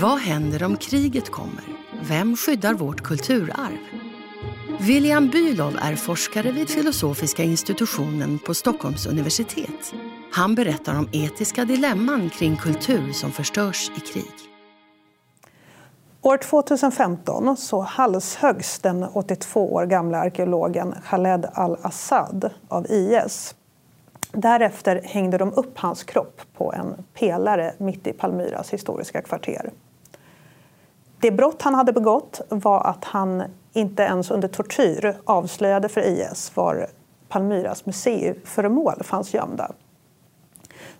Vad händer om kriget kommer? Vem skyddar vårt kulturarv? William Bülow är forskare vid filosofiska institutionen på Stockholms universitet. Han berättar om etiska dilemman kring kultur som förstörs i krig. År 2015 så halshöggs den 82 år gamla arkeologen Khaled al-Assad av IS. Därefter hängde de upp hans kropp på en pelare mitt i Palmyras historiska kvarter. Det brott han hade begått var att han inte ens under tortyr avslöjade för IS var Palmyras museiföremål fanns gömda.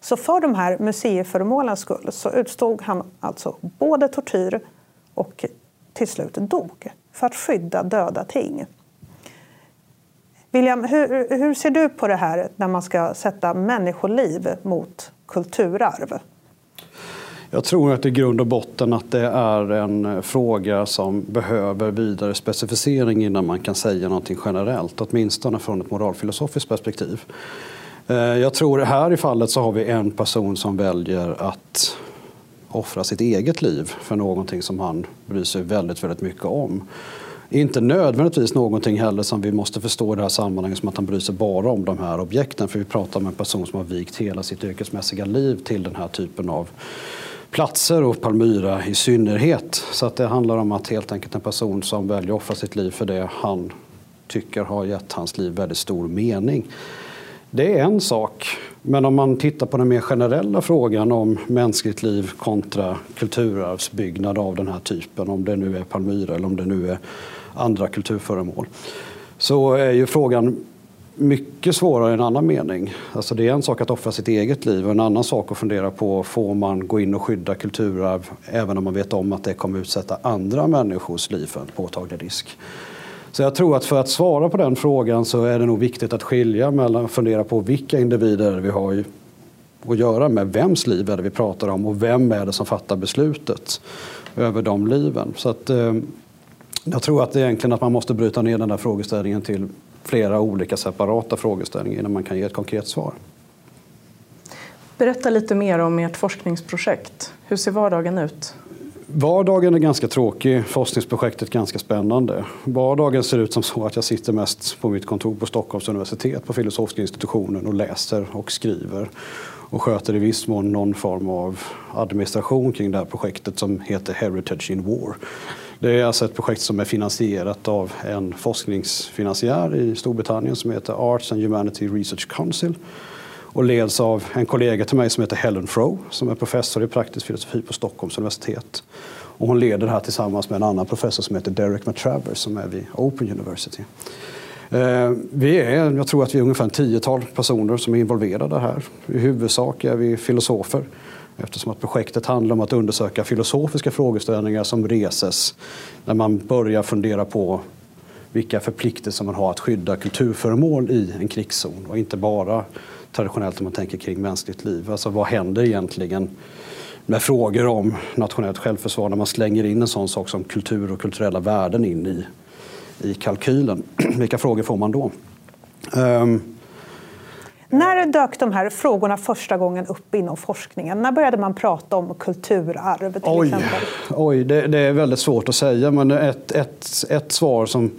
Så för de här museiföremålens skull så utstod han alltså både tortyr och till slut dog för att skydda döda ting. William, hur, hur ser du på det här när man ska sätta människoliv mot kulturarv? Jag tror att i grund och botten att det är en eh, fråga som behöver vidare specificering innan man kan säga någonting generellt, åtminstone från ett moralfilosofiskt perspektiv. Eh, jag tror här i fallet så har vi en person som väljer att offra sitt eget liv för någonting som han bryr sig väldigt, väldigt mycket om. Inte nödvändigtvis någonting heller som vi måste förstå i det här sammanhanget som att han bryr sig bara om de här objekten. För vi pratar om en person som har vikt hela sitt yrkesmässiga liv till den här typen av platser och Palmyra i synnerhet. Så att det handlar om att helt enkelt en person som väljer att offra sitt liv för det han tycker har gett hans liv väldigt stor mening. Det är en sak. Men om man tittar på den mer generella frågan om mänskligt liv kontra kulturarvsbyggnad av den här typen, om det nu är Palmyra eller om det nu är andra kulturföremål, så är ju frågan mycket svårare i en annan mening. Alltså det är en sak att offra sitt eget liv och en annan sak att fundera på, får man gå in och skydda kulturarv även om man vet om att det kommer utsätta andra människors liv för en påtaglig risk? Så jag tror att för att svara på den frågan så är det nog viktigt att skilja mellan, fundera på vilka individer vi har att göra med, vems liv är det vi pratar om och vem är det som fattar beslutet över de liven. Så att, eh, jag tror att det egentligen att man måste bryta ner den där frågeställningen till flera olika separata frågeställningar innan man kan ge ett konkret svar. Berätta lite mer om ert forskningsprojekt. Hur ser vardagen ut? Vardagen är ganska tråkig, forskningsprojektet ganska spännande. Vardagen ser ut som så att jag sitter mest på mitt kontor på Stockholms universitet på filosofiska institutionen och läser och skriver och sköter i viss mån någon form av administration kring det här projektet som heter Heritage in War. Det är alltså ett projekt som är finansierat av en forskningsfinansiär i Storbritannien som heter Arts and Humanity Research Council och leds av en kollega till mig som heter Helen Froh som är professor i praktisk filosofi på Stockholms universitet. Och hon leder det här tillsammans med en annan professor som heter Derek McTravers som är vid Open University. Eh, vi är, jag tror att vi är ungefär en tiotal personer som är involverade här. I huvudsak är vi filosofer eftersom att projektet handlar om att undersöka filosofiska frågeställningar som reses när man börjar fundera på vilka förpliktelser man har att skydda kulturföremål i en krigszon och inte bara traditionellt om man tänker kring mänskligt liv. Alltså vad händer egentligen med frågor om nationellt självförsvar när man slänger in en sån sak som kultur och kulturella värden in i, i kalkylen. Vilka frågor får man då? Um, när dök de här frågorna första gången upp inom forskningen? När började man prata om kulturarv till oj, exempel? Oj, det, det, är väldigt svårt att säga men ett, ett, ett svar som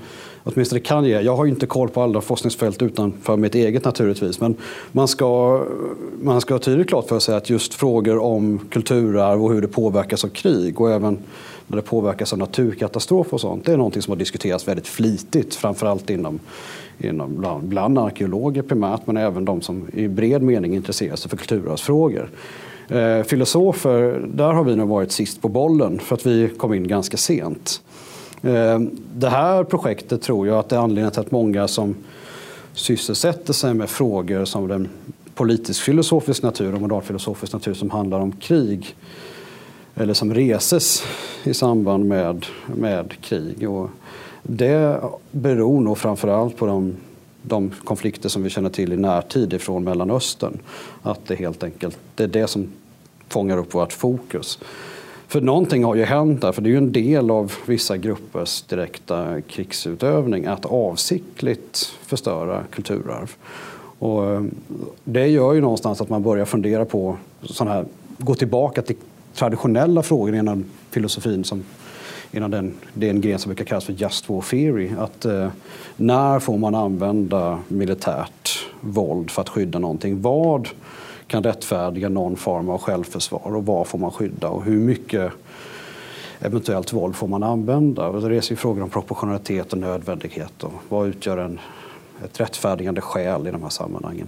åtminstone kan ge. Jag har inte koll på alla forskningsfält utanför mitt eget naturligtvis. Men man ska, man ska ha tydligt klart för sig att just frågor om kulturarv och hur det påverkas av krig och även när det påverkas av naturkatastrofer och sånt. Det är någonting som har diskuterats väldigt flitigt, framförallt inom, inom bland, bland arkeologer primärt, men även de som i bred mening intresserar sig för kulturarvsfrågor. Eh, filosofer, där har vi nog varit sist på bollen för att vi kom in ganska sent. Eh, det här projektet tror jag att det är anledningen till att många som sysselsätter sig med frågor som den politisk-filosofisk natur och moralfilosofisk natur som handlar om krig eller som reses i samband med, med krig. Och det beror nog framförallt på de, de konflikter som vi känner till i närtid ifrån Mellanöstern. Att det helt enkelt det är det som fångar upp vårt fokus. För någonting har ju hänt där, för det är ju en del av vissa gruppers direkta krigsutövning att avsiktligt förstöra kulturarv. Och eh, det gör ju någonstans att man börjar fundera på sådana här, gå tillbaka till traditionella frågor inom filosofin som inom den, det är en gren som brukar kallas för just war theory. Att, eh, när får man använda militärt våld för att skydda någonting? Vad kan rättfärdiga någon form av självförsvar och vad får man skydda och hur mycket eventuellt våld får man använda? Det reser ju frågor om proportionalitet och nödvändighet och vad utgör en, ett rättfärdigande skäl i de här sammanhangen?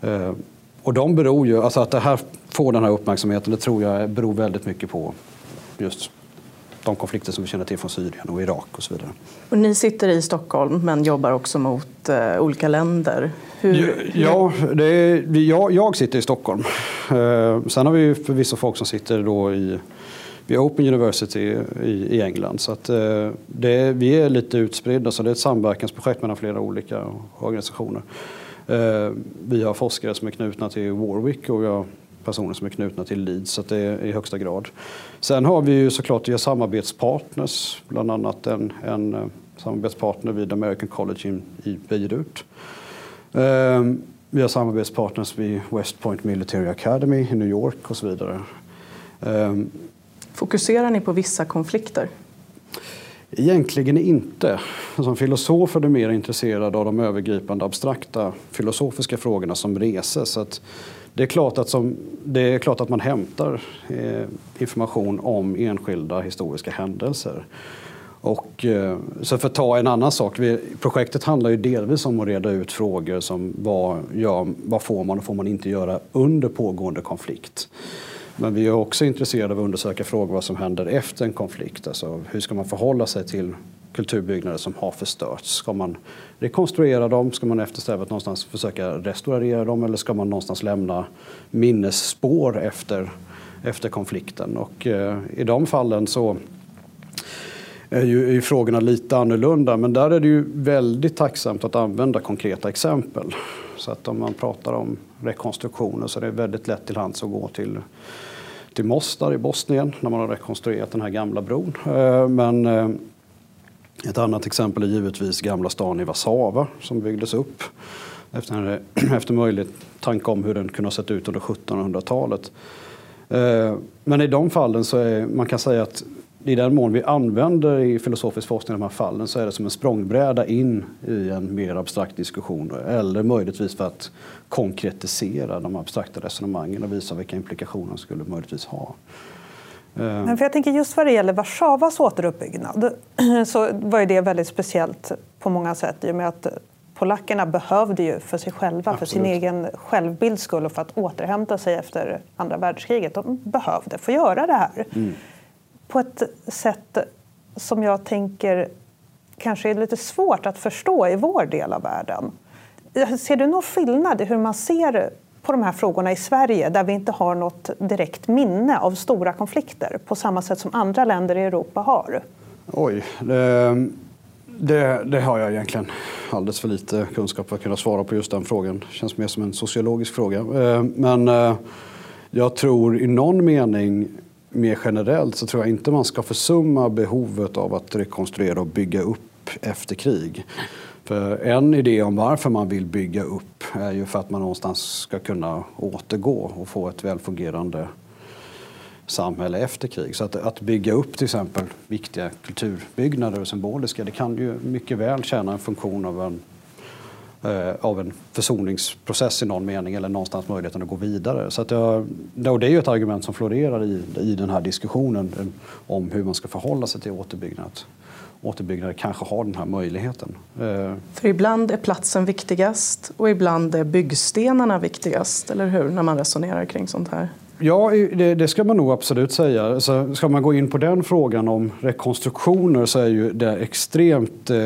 Eh, och de beror ju, alltså att det här får den här uppmärksamheten, det tror jag beror väldigt mycket på just de konflikter som vi känner till från Syrien och Irak och så vidare. Och ni sitter i Stockholm men jobbar också mot uh, olika länder. Hur... Ja, det är, jag, jag sitter i Stockholm. Uh, sen har vi förvisso folk som sitter då i vid Open University i, i England. Så att, uh, det, vi är lite utspridda, så det är ett samverkansprojekt mellan flera olika organisationer. vi har forskare som är knutna till Warwick och vi har personer som är knutna till Leeds, så det är i högsta grad. Sen har vi ju såklart vi har samarbetspartners, bland annat en, en eh, samarbetspartner vid American College in, i Beirut. Um, vi har samarbetspartners vid West Point Military Academy i New York och så vidare. Um, Fokuserar ni på vissa konflikter? Egentligen inte. Som filosof är du mer intresserad av de övergripande abstrakta filosofiska frågorna som reses. Så att det är klart att, som, det är klart att man hämtar eh, information om enskilda historiska händelser. Och, eh, så för att ta en annan sak, vi, projektet handlar ju delvis om att reda ut frågor som vad, ja, vad får man och får man inte göra under pågående konflikt. Men vi är också intresserade av att undersöka frågor vad som händer efter en konflikt. Alltså hur ska man förhålla sig till kulturbyggnader som har förstörts? Ska man rekonstruera dem? Ska man eftersträva att någonstans försöka restaurera dem eller ska man någonstans lämna minnesspår efter, efter konflikten? Och eh, i de fallen så är ju, är frågorna lite annorlunda men där är det ju väldigt tacksamt att använda konkreta exempel. Så att om man pratar om rekonstruktioner så är det väldigt lätt till hands att gå till till Mostar i Bosnien när man har rekonstruerat den här gamla bron. Eh, men eh, ett annat exempel är givetvis Gamla stan i Warszawa som byggdes upp efter, efter möjlig tanke om hur den kunde ha sett ut under 1700-talet. Eh, men i de fallen så är man kan säga att i den mån vi använder i filosofisk forskning de här fallen så är det som en språngbräda in i en mer abstrakt diskussion eller möjligtvis för att konkretisera de abstrakta resonemangen och visa vilka implikationer de skulle möjligtvis ha. Eh. Men för jag tänker just vad det gäller Warszawas återuppbyggnad så var det väldigt speciellt på många sätt i och med att polackerna behövde ju för sig själva, Absolut. för sin egen självbilds skull och för att återhämta sig efter andra världskriget. De behövde få göra det här. Mm. På ett sätt som jag tänker kanske är lite svårt att förstå i vår del av världen. Ser du någon skillnad i hur man ser på de här frågorna i Sverige där vi inte har något direkt minne av stora konflikter på samma sätt som andra länder i Europa har? Oj, det, det, det har jag egentligen alldeles för lite kunskap för att kunna svara på just den frågan. Det känns mer som en sociologisk fråga. Ehm, men eh, jag tror i någon mening mer generellt så tror jag inte man ska försumma behovet av att rekonstruera och bygga upp efter krig. För en idé om varför man vill bygga upp är ju för att man någonstans ska kunna återgå och få ett välfungerande samhälle efter krig. Så att, att bygga upp till exempel viktiga kulturbyggnader och symboliska, det kan ju mycket väl tjäna en funktion av en, eh, av en försoningsprocess i någon mening eller någonstans möjligheten att gå vidare. Så att jag, och det är ju ett argument som florerar i, i den här diskussionen om hur man ska förhålla sig till återbyggnad återbyggnader kanske har den här möjligheten. Eh, För ibland är platsen viktigast och ibland är byggstenarna viktigast, eller hur? När man resonerar kring sånt här. Ja, det, det, ska man nog absolut säga. Så ska man gå in på den frågan om rekonstruktioner så är ju det extremt eh,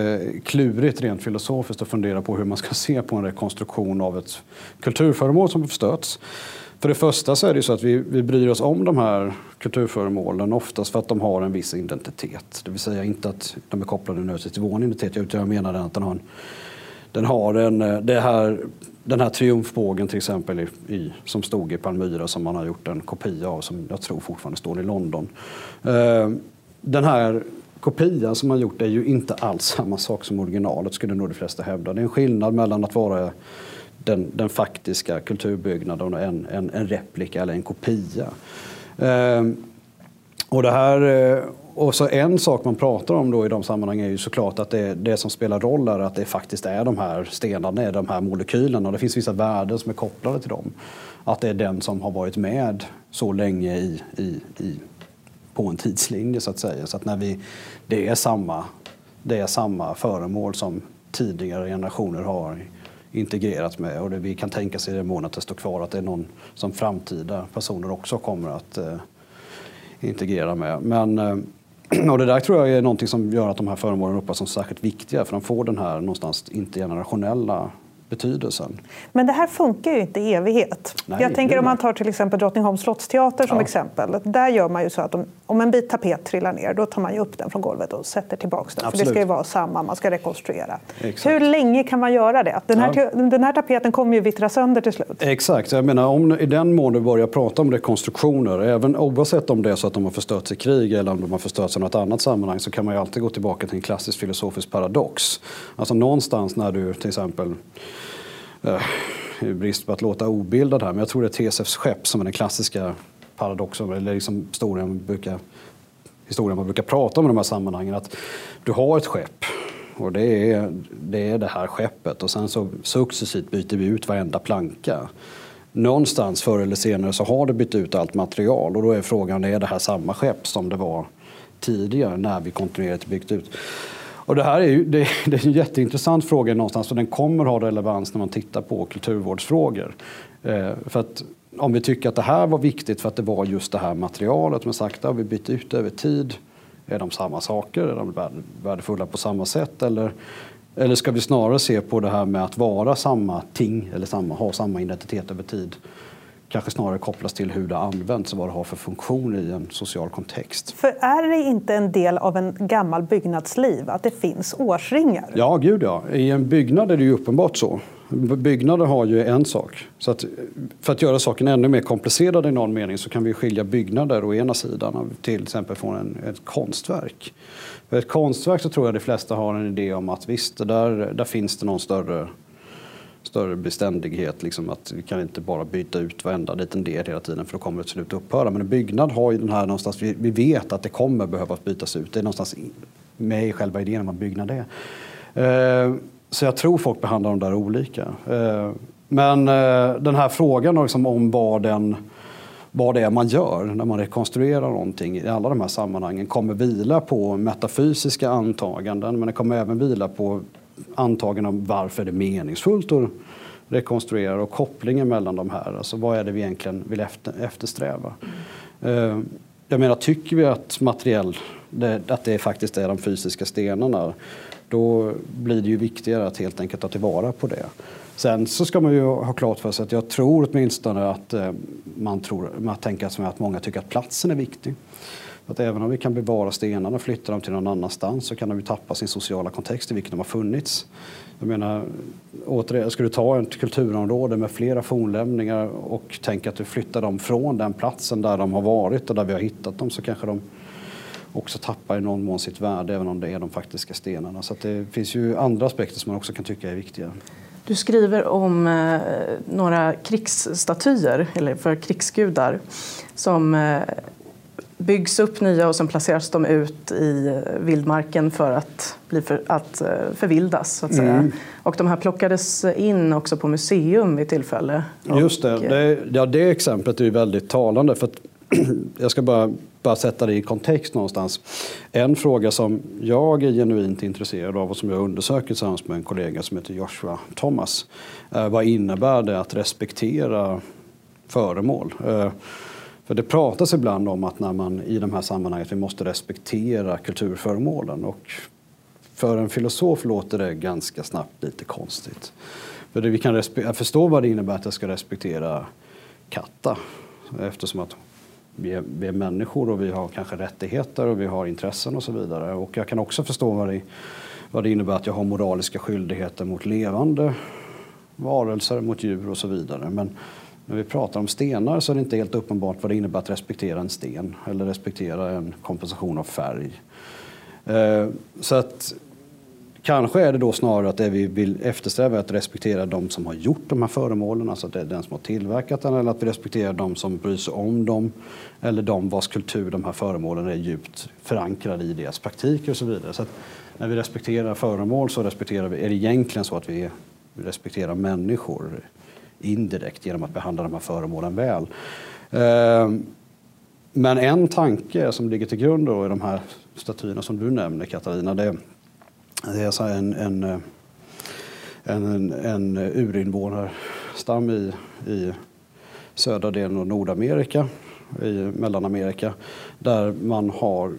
klurigt rent filosofiskt att fundera på hur man ska se på en rekonstruktion av ett kulturföremål som förstörts. För det första så är det så att vi, vi bryr oss om de här kulturföremålen oftast för att de har en viss identitet. Det vill säga inte att de är kopplade nödvändigtvis till vår identitet utan jag menar att den har en, den har en, det här, den här triumfbågen till exempel i, i, som stod i Palmyra som man har gjort en kopia av som jag tror fortfarande står i London. Eh, den här kopian som man gjort är ju inte alls samma sak som originalet skulle nog de flesta hävda. Det är en skillnad mellan att vara den, den faktiska kulturbyggnaden och en, en, en replika eller en kopia. Ehm, och det här, eh, och så en sak man pratar om då i de sammanhangen är ju såklart att det, det som spelar roll är att det faktiskt är de här stenarna, de här molekylerna och det finns vissa värden som är kopplade till dem. Att det är den som har varit med så länge i, i, i på en tidslinje så att säga. Så att när vi, det, är samma, det är samma föremål som tidigare generationer har integrerat med och det vi kan tänka sig i den mån att det står kvar att det är någon som framtida personer också kommer att eh, integrera med. Men, eh, och det där tror jag är någonting som gör att de här föremålen uppfattas som särskilt viktiga för de får den här någonstans intergenerationella betydelsen. Men det här funkar ju inte i evighet. Nej, jag tänker om man tar till exempel Drottningholms slottsteater som ja. exempel. Där gör man ju så att om, om, en bit tapet trillar ner då tar man ju upp den från golvet och sätter tillbaka den. Absolut. För det ska ju vara samma, man ska rekonstruera. Exakt. Hur länge kan man göra det? Den här, ja. den här tapeten kommer ju vittra sönder till slut. Exakt, jag menar om i den mån du börjar prata om rekonstruktioner, även oavsett om det är så att de har förstörts i krig eller om de har förstörts i något annat sammanhang så kan man ju alltid gå tillbaka till en klassisk filosofisk paradox. Alltså någonstans när du till exempel eh, brist på att låta obildad här, men jag tror det är Tesefs skepp som är den klassiska paradoxen, eller liksom historien man brukar, historien man brukar prata om i de här sammanhangen. Att du har ett skepp och det är, det är det här skeppet och sen så successivt byter vi ut varenda planka. Någonstans förr eller senare så har du bytt ut allt material och då är frågan, är det här samma skepp som det var tidigare när vi kontinuerligt byggt ut? Och det här är, ju, det, det är en jätteintressant fråga någonstans och den kommer ha relevans när man tittar på kulturvårdsfrågor. Eh, för att om vi tycker att det här var viktigt för att det var just det här materialet, men sakta har vi bytt ut över tid. Är de samma saker? Är de värdefulla på samma sätt? Eller, eller ska vi snarare se på det här med att vara samma ting eller samma, ha samma identitet över tid? Kanske snarare kopplas till hur det används och vad det har för funktion i en social kontext. För är det inte en del av en gammal byggnadsliv att det finns årsringar? Ja, gud ja. I en byggnad är det ju uppenbart så. Byggnader har ju en sak. Så att för att göra saken ännu mer komplicerad i någon mening så kan vi skilja byggnader å ena sidan till exempel från en, ett konstverk. För ett konstverk så tror jag de flesta har en idé om att visst, där, där finns det någon större större beständighet. Liksom att vi kan inte bara byta ut varenda liten del hela tiden för då kommer det till slut upphöra. Men en byggnad har ju den här någonstans, vi, vet att det kommer behöva bytas ut. Det är någonstans med i själva idén om vad byggnad är. Eh, så jag tror folk behandlar de där olika. Eh, men eh, den här frågan liksom om vad, den, vad det är man gör när man rekonstruerar någonting i alla de här sammanhangen kommer vila på metafysiska antaganden men det kommer även vila på antaganden om varför det är meningsfullt att rekonstruera och kopplingen mellan de här. Alltså vad är det vi egentligen vill eftersträva? Eh, jag menar, tycker vi att materiell, att det faktiskt är de fysiska stenarna då blir det ju viktigare att helt enkelt ta tillvara på det. Sen så ska man ju ha klart för sig att jag tror åtminstone att eh, man, tror, man tänker att många tycker att platsen är viktig. Att även om vi kan bevara stenarna och flytta dem till någon annanstans så kan de ju tappa sin sociala kontext i vilken de har funnits. Jag menar, återigen, ska du ta ett kulturområde med flera fornlämningar och tänka att du flyttar dem från den platsen där de har varit och där vi har hittat dem så kanske de också tappar i någon mån sitt värde även om det är de faktiska stenarna. Så det finns ju andra aspekter som man också kan tycka är viktiga. Du skriver om eh, några krigsstatyer, eller för krigsgudar, som eh, byggs upp nya och sen placeras de ut i vildmarken för att, bli för, att eh, förvildas. Så att säga. Mm. Och de här plockades in också på museum vid tillfälle. Just det, det, ja, det exemplet är väldigt talande. För jag ska bara, bara sätta det i kontext någonstans. En fråga som jag är genuint intresserad av och som jag undersöker tillsammans med en kollega som heter Joshua Thomas. Eh, vad innebär det att respektera föremål? För det pratas ibland om att när man i de här sammanhanget vi måste respektera kulturföremålen och för en filosof låter det ganska snabbt lite konstigt. För det vi kan förstå vad det innebär att jag ska respektera katta eftersom att vi är, vi är människor och vi har kanske rättigheter och vi har intressen och så vidare. Och jag kan också förstå vad det, vad det innebär att jag har moraliska skyldigheter mot levande varelser, mot djur och så vidare. Men när vi pratar om stenar så är det inte helt uppenbart vad det innebär att respektera en sten eller respektera en kompensation av färg. Eh, så att Kanske är det då snarare att det vi vill eftersträva är att respektera de som har gjort de här föremålen, alltså det är den som har tillverkat den, eller att vi respekterar de som bryr sig om dem, eller de vars kultur de här föremålen är djupt förankrade i deras praktiker och så vidare. Så när vi respekterar föremål så respekterar vi, är det egentligen så att vi respekterar människor indirekt genom att behandla de här föremålen väl. Ehm, men en tanke som ligger till grund då i de här statyerna som du nämner Katarina, det, är så en, en, en, en, en urinvånarstam i, i södra delen av Nordamerika, i Mellanamerika, där man har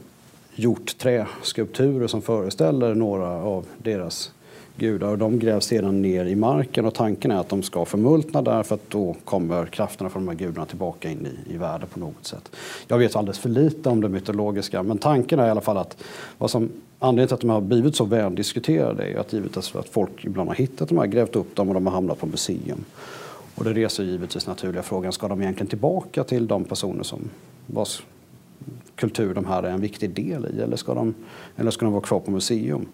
gjort träskulpturer som föreställer några av deras gudar och de grävs sedan ner i marken och tanken är att de ska förmultna där för att då kommer krafterna från de här gudarna tillbaka in i, i världen på något sätt. Jag vet alldeles för lite om det mytologiska men tanken är i alla fall att vad som, anledningen till att de har blivit så väl diskuterade är att givetvis att folk ibland har hittat de här, grävt upp dem och de har hamnat på museum. Och det reser givetvis naturliga frågan, ska de egentligen tillbaka till de personer som vars kultur de här är en viktig del i eller ska de, eller ska de vara kvar på museum?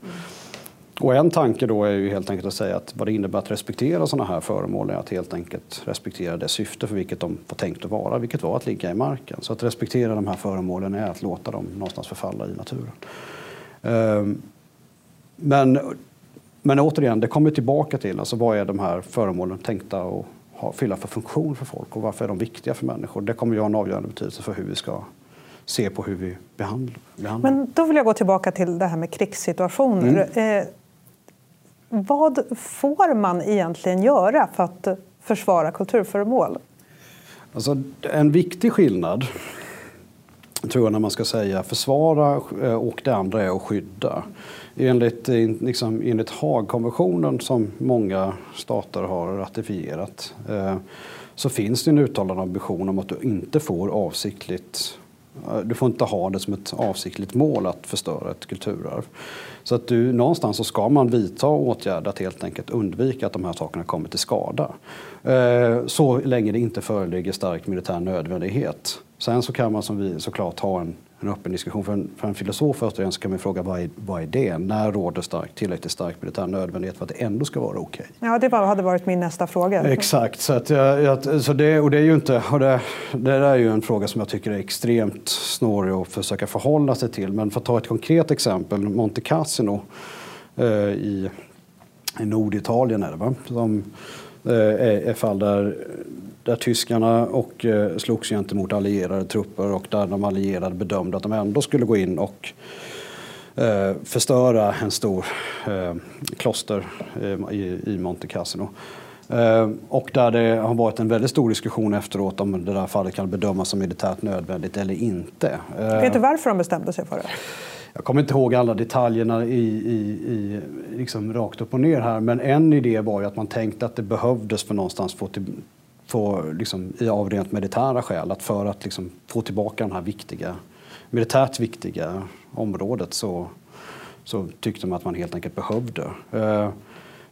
Och en tanke då är ju helt enkelt att säga att vad det innebär att respektera sådana här föremål är att helt enkelt respektera det syfte för vilket de var tänkt att vara, vilket var att ligga i marken. Så att respektera de här föremålen är att låta dem någonstans förfalla i naturen. Ehm, men, men återigen, det kommer tillbaka till alltså vad är de här föremålen tänkta att ha, fylla för funktion för folk och varför är de viktiga för människor? Det kommer ju ha en avgörande betydelse för hur vi ska se på hur vi behandlar. behandlar. Men då vill jag gå tillbaka till det här med krigssituationer. Mm. Vad får man egentligen göra för att försvara kulturföremål? Alltså, en viktig skillnad tror jag när man ska säga försvara eh, och det andra är att skydda. Enligt, eh, liksom, enligt Haagkonventionen som många stater har ratificerat eh, så finns det en uttalad ambition om att du inte får avsiktligt du får inte ha det som ett avsiktligt mål att förstöra ett kulturarv. Så att du, någonstans så ska man vidta åtgärder att helt enkelt undvika att de här sakerna kommer till skada. Eh, så länge det inte föreligger stark militär nödvändighet. Sen så kan man som vi såklart ha en en öppen diskussion. För en, för en filosof återigen kan man fråga vad är, vad är det? När råder stark, tillräckligt stark militär nödvändighet för att det ändå ska vara okej? Okay? Ja, det var, hade varit min nästa fråga. Exakt, så, att jag, så det, och det är ju inte, och det, det är ju en fråga som jag tycker är extremt snårig att försöka förhålla sig till. Men för att ta ett konkret exempel, Monte Cassino eh, i, i Norditalien är det va? Som, eh, är fall där där tyskarna och eh, slogs gentemot allierade trupper och där de allierade bedömde att de ändå skulle gå in och eh, förstöra en stor eh, kloster eh, i, i Monte Cassino. Och där det har varit en väldigt stor diskussion efteråt om det där fallet kan bedömas som militärt nödvändigt eller inte. Vet du varför de bestämde sig för det? Jag kommer inte ihåg alla detaljerna i, i, i, liksom rakt upp och ner här men en idé var ju att man tänkte att det behövdes för någonstans få till, få, liksom, av rent militära skäl, att för att liksom, få tillbaka det här viktiga, militärt viktiga området så, så tyckte man att man helt enkelt behövde. Eh,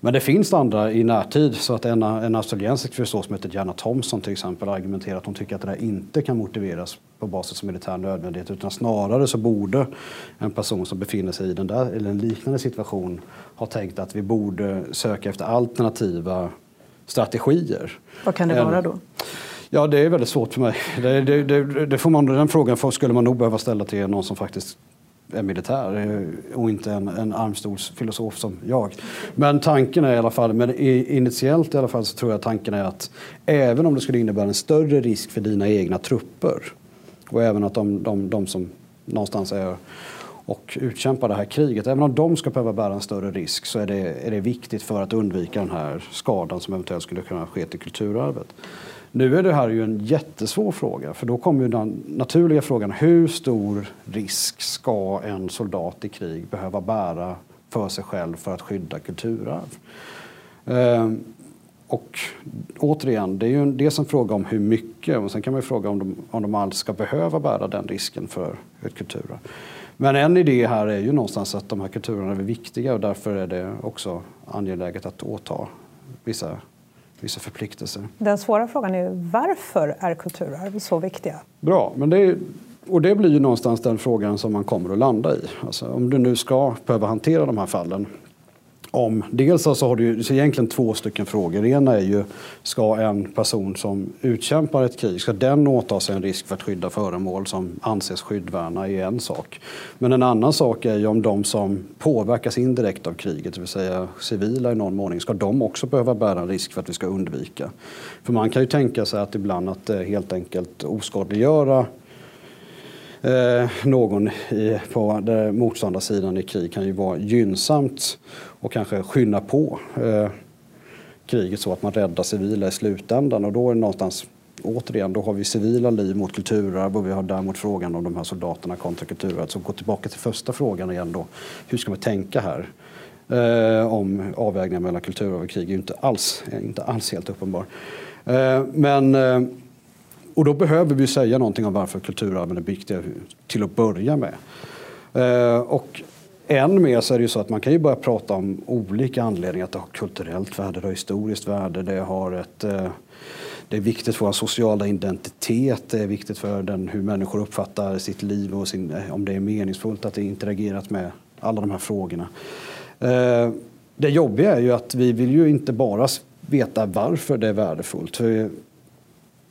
men det finns andra i närtid, så att en, en australiensisk filosof som heter Jana Thompson till exempel argumenterar att hon tycker att det där inte kan motiveras på basis av militär nödvändighet utan snarare så borde en person som befinner sig i den där, eller en liknande situation ha tänkt att vi borde söka efter alternativa strategier. Vad kan det vara då? Ja, det är väldigt svårt för mig. Det, det, det, det får man, den frågan skulle man nog behöva ställa till någon som faktiskt är militär eh, och inte en, en armstolsfilosof som jag. Men tanken är i alla fall, men initiellt i alla fall så tror jag tanken är att även om det skulle innebära en större risk för dina egna trupper och även att de, de, de som någonstans är och utkämpa det här kriget. Även om de ska behöva bära en större risk så är det, är det viktigt för att undvika den här skadan som eventuellt skulle kunna ske till kulturarvet. Nu är det här ju en jättesvår fråga för då kommer ju den naturliga frågan hur stor risk ska en soldat i krig behöva bära för sig själv för att skydda kulturarv? Ehm, och återigen, det är ju dels en fråga om hur mycket och sen kan man ju fråga om de, om de alls ska behöva bära den risken för ett kulturarv. Men en idé här är ju någonstans att de här kulturerna är viktiga och därför är det också angeläget att åta vissa, vissa förpliktelser. Den svåra frågan är varför är kulturarv så viktiga? Bra, men det är, och det blir ju någonstans den frågan som man kommer att landa i. Alltså, om du nu ska behöva hantera de här fallen om. Dels alltså har du så egentligen två stycken frågor. Det ena är ju, ska en person som utkämpar ett krig, ska den åta sig en risk för att skydda föremål som anses skyddvärna är en sak. Men en annan sak är ju om de som påverkas indirekt av kriget, det vill säga civila i någon mån, ska de också behöva bära en risk för att vi ska undvika? För man kan ju tänka sig att ibland att eh, helt enkelt oskadliggöra eh, någon i, på motståndarsidan i krig kan ju vara gynnsamt och kanske skynda på eh, kriget så att man räddar civila i slutändan. Och då är det någonstans, återigen, då har vi civila liv mot kulturarv och vi har däremot frågan om de här soldaterna kontra kulturarv. Så gå tillbaka till första frågan igen då. Hur ska man tänka här? Eh, om avvägningen mellan kulturarv och krig är ju inte alls, inte alls helt uppenbar. Eh, men eh, och då behöver vi säga någonting om varför kulturarven är viktiga till att börja med. Eh, och än mer så är det ju så att man kan ju börja prata om olika anledningar. Att det har kulturellt värde, det har historiskt värde, det har ett eh, det är viktigt för vår sociala identitet, det är viktigt för den, hur människor uppfattar sitt liv och sin, eh, om det är meningsfullt att det är interagerat med alla de här frågorna. Eh, det jobbiga är ju att vi vill ju inte bara veta varför det är värdefullt. För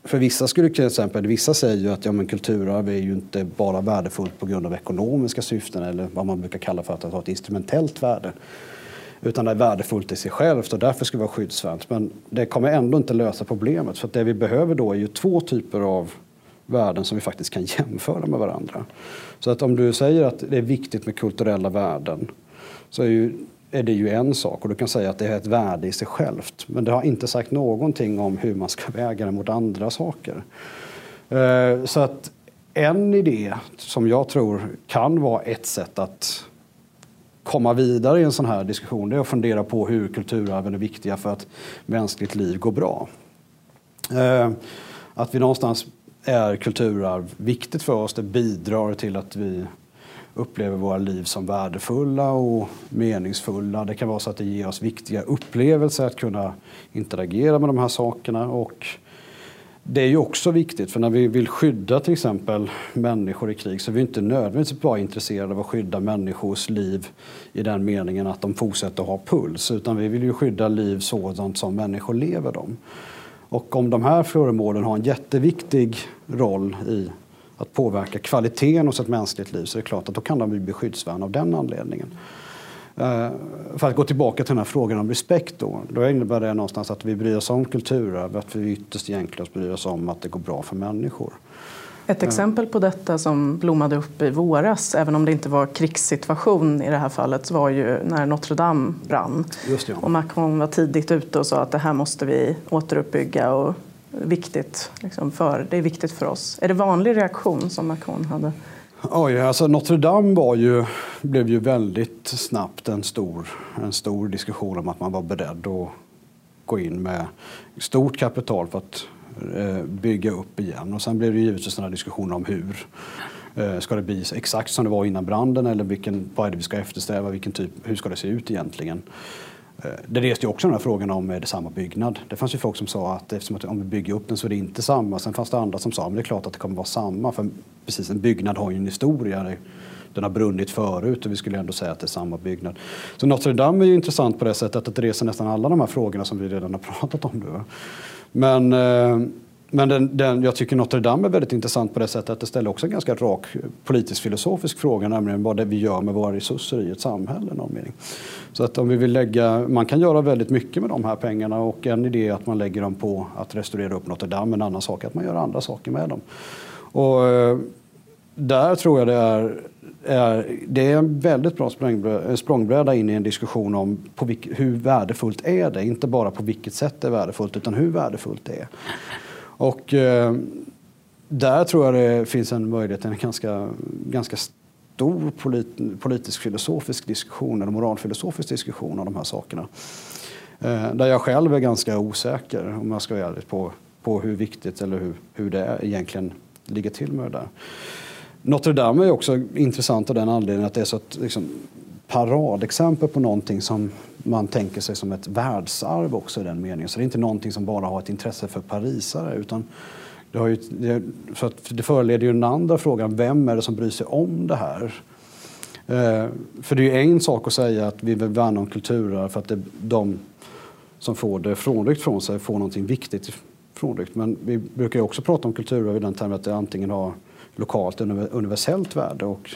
för vissa skulle till exempel, vissa säger ju att ja, men kulturarv är ju inte bara värdefullt på grund av ekonomiska syften eller vad man brukar kalla för att ha ett instrumentellt värde. Utan det är värdefullt i sig självt och därför ska det vara skyddsvärt. Men det kommer ändå inte lösa problemet. För det vi behöver då är ju två typer av värden som vi faktiskt kan jämföra med varandra. Så att om du säger att det är viktigt med kulturella värden så är ju är det ju en sak och du kan säga att det är ett värde i sig självt. Men det har inte sagt någonting om hur man ska väga det mot andra saker. Eh, så att en idé som jag tror kan vara ett sätt att komma vidare i en sån här diskussion det är att fundera på hur kulturarven är viktiga för att mänskligt liv går bra. Eh, att vi någonstans är kulturarv viktigt för oss, det bidrar till att vi upplever våra liv som värdefulla och meningsfulla. Det kan vara så att det ger oss viktiga upplevelser att kunna interagera med de här sakerna. Och det är ju också viktigt, för när vi vill skydda till exempel människor i krig så är vi inte nödvändigtvis bara intresserade av att skydda människors liv i den meningen att de fortsätter att ha puls, utan vi vill ju skydda liv sådant som människor lever dem. Och om de här föremålen har en jätteviktig roll i att påverka kvaliteten hos ett mänskligt liv så är det klart att då kan de bli skyddsvärda av den anledningen. Uh, för att gå tillbaka till den här frågan om respekt då. Då innebär det någonstans att vi bryr oss om kulturarv, att vi ytterst egentligen bryr oss om att det går bra för människor. Ett exempel på detta som blommade upp i våras, även om det inte var krigssituation i det här fallet, var ju när Notre Dame brann. Och Macron var tidigt ute och sa att det här måste vi återuppbygga och viktigt, liksom för, det är viktigt för oss. Är det vanlig reaktion som Macron hade? Oj, alltså Notre Dame var ju, blev ju väldigt snabbt en stor, en stor diskussion om att man var beredd att gå in med stort kapital för att eh, bygga upp igen. Och sen blev det givetvis sådana diskussioner om hur. Eh, ska det bli exakt som det var innan branden eller vilken, vad är det vi ska eftersträva? Vilken typ, hur ska det se ut egentligen? Eh, det reste ju också den här frågan om är det samma byggnad. Det fanns ju folk som sa att eftersom att om vi bygger upp den så är det inte samma. Sen fanns det andra som sa att det är klart att det kommer vara samma. För precis en byggnad har ju en historia. Den har brunnit förut och vi skulle ändå säga att det är samma byggnad. Så Notre Dame är ju intressant på det sättet att det reser nästan alla de här frågorna som vi redan har pratat om nu. Men eh, men den, den, jag tycker Notre Dame är väldigt intressant på det sättet att det ställer också en ganska rak politisk filosofisk fråga, nämligen vad det vi gör med våra resurser i ett samhälle. Någon mening. Så att om vi vill lägga, man kan göra väldigt mycket med de här pengarna och en idé är att man lägger dem på att restaurera upp Notre Dame, en annan sak är att man gör andra saker med dem. Och eh, där tror jag det är, är, det är en väldigt bra eh, språngbräda in i en diskussion om på vilk, hur värdefullt är det? Inte bara på vilket sätt det är värdefullt utan hur värdefullt det är. Och eh, där tror jag det finns en möjlighet till en ganska, ganska stor polit, politisk filosofisk diskussion eller moralfilosofisk diskussion om de här sakerna. Eh, där jag själv är ganska osäker, om jag ska vara ärlig, på, på hur viktigt eller hur, hur det egentligen ligger till med det där. Notre Dame är också intressant av den anledningen att det är så att liksom, paradexempel på någonting som man tänker sig som ett världsarv också i den meningen. Så det är inte någonting som bara har ett intresse för parisare utan det, har ju, det, för att det föreleder ju den andra frågan, vem är det som bryr sig om det här? Eh, för det är ju en sak att säga att vi vill värna om kulturer för att det, de som får det frånryckt från sig får någonting viktigt frånryckt. Men vi brukar ju också prata om kulturer i den termen att det antingen har lokalt eller universellt värde och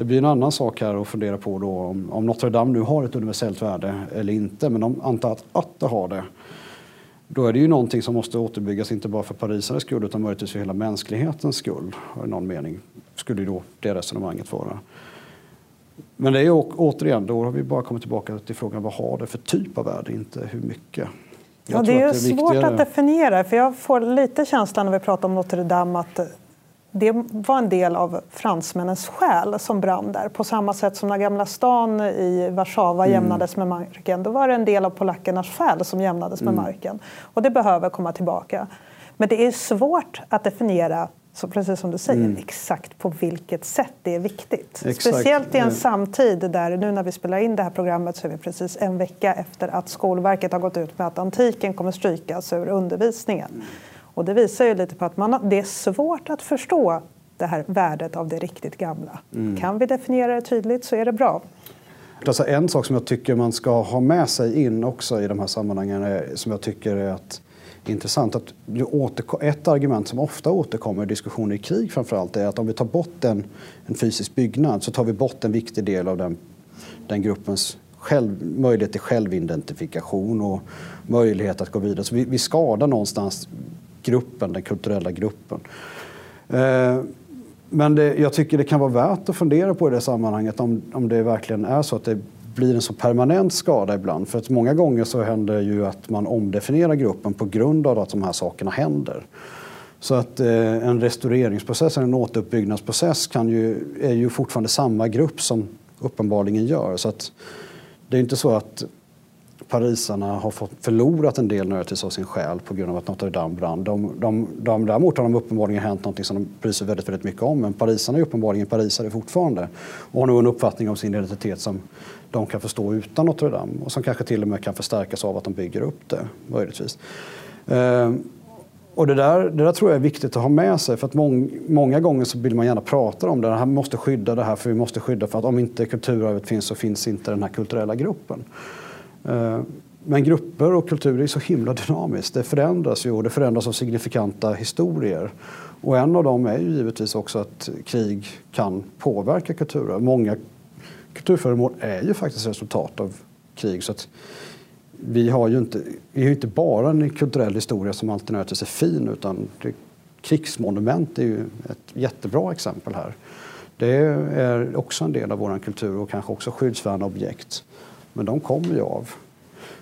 det blir en annan sak här att fundera på då om, om Notre Dame nu har ett universellt värde eller inte. Men om antar att, att det har det då är det ju någonting som måste återbyggas, inte bara för parisares skull utan möjligtvis för hela mänsklighetens skull. I någon mening skulle då det resonemanget vara. Men det är återigen, då har vi bara kommit tillbaka till frågan vad har det för typ av värde, inte hur mycket. Jag ja, det är, det är svårt viktigare. att definiera, för jag får lite känslan när vi pratar om Notre Dame att det var en del av fransmännens själ som brann där. På samma sätt som när Gamla stan i Warszawa mm. jämnades med marken. Då var det en del av polackernas själ som jämnades med mm. marken. Och det behöver komma tillbaka. Men det är svårt att definiera så precis som du säger, mm. exakt på vilket sätt det är viktigt. Exakt. Speciellt i en samtid där, nu när vi spelar in det här programmet så är vi precis en vecka efter att Skolverket har gått ut med att antiken kommer strykas ur undervisningen. Och det visar ju lite på att man, det är svårt att förstå det här värdet av det riktigt gamla. Mm. Kan vi definiera det tydligt så är det bra. Alltså en sak som jag tycker man ska ha med sig in också i de här sammanhangen är, som jag tycker är att, intressant. Att ett argument som ofta återkommer i diskussioner i krig framförallt är att om vi tar bort en, en fysisk byggnad så tar vi bort en viktig del av den, den gruppens själv, möjlighet till självidentifikation och möjlighet att gå vidare. Så vi, vi skadar någonstans gruppen, den kulturella gruppen. Eh, men det, jag tycker det kan vara värt att fundera på i det sammanhanget om, om det verkligen är så att det blir en så permanent skada ibland. För att många gånger så händer ju att man omdefinierar gruppen på grund av att de här sakerna händer. Så att eh, en restaureringsprocess, en återuppbyggnadsprocess kan ju, är ju fortfarande samma grupp som uppenbarligen gör. Så att det är inte så att parisarna har fått förlorat en del nödvändigtvis av sin själ på grund av att Notre Dame brann. De, de, de, däremot har de uppenbarligen hänt något som de bryr sig väldigt, väldigt mycket om. Men parisarna är uppenbarligen parisare fortfarande och har nog en uppfattning om sin identitet som de kan förstå utan Notre Dame och som kanske till och med kan förstärkas av att de bygger upp det, möjligtvis. Ehm, och det där, det där tror jag är viktigt att ha med sig för att mång, många gånger så vill man gärna prata om det. här, vi måste skydda det här för vi måste skydda för att om inte kulturarvet finns så finns inte den här kulturella gruppen. Eh, men grupper och kultur är så himla dynamiskt. Det förändras ju och det förändras av signifikanta historier. Och en av dem är ju givetvis också att krig kan påverka kulturer. Många kulturföremål är ju faktiskt resultat av krig. Så att vi har ju inte, vi har inte bara en kulturell historia som alltid nödvändigtvis är fin utan det, krigsmonument är ju ett jättebra exempel här. Det är också en del av vår kultur och kanske också skyddsvärda objekt. Men de kommer ju av.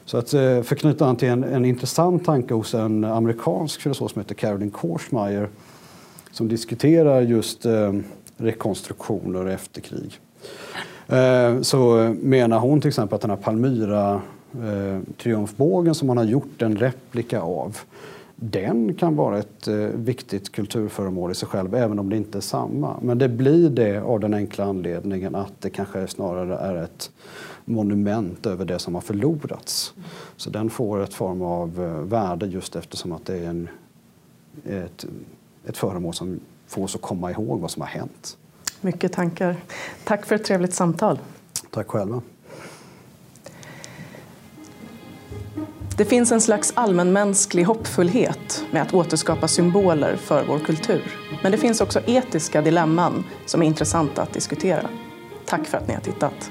Så att eh, förknyta an till en, en intressant tanke hos en amerikansk filosof som heter Caroline Korsmeyer som diskuterar just eh, rekonstruktioner efter krig. Eh, så menar hon till exempel att den här Palmyra eh, triumfbågen som man har gjort en replika av den kan vara ett eh, viktigt kulturföremål i sig själv, även om det inte är samma. Men det blir det av den enkla anledningen att det kanske snarare är ett monument över det som har förlorats. Så den får ett form av eh, värde just eftersom att det är en, ett, ett föremål som får oss att komma ihåg vad som har hänt. Mycket tankar. Tack för ett trevligt samtal. Tack själva. Det finns en slags allmänmänsklig hoppfullhet med att återskapa symboler för vår kultur. Men det finns också etiska dilemman som är intressanta att diskutera. Tack för att ni har tittat.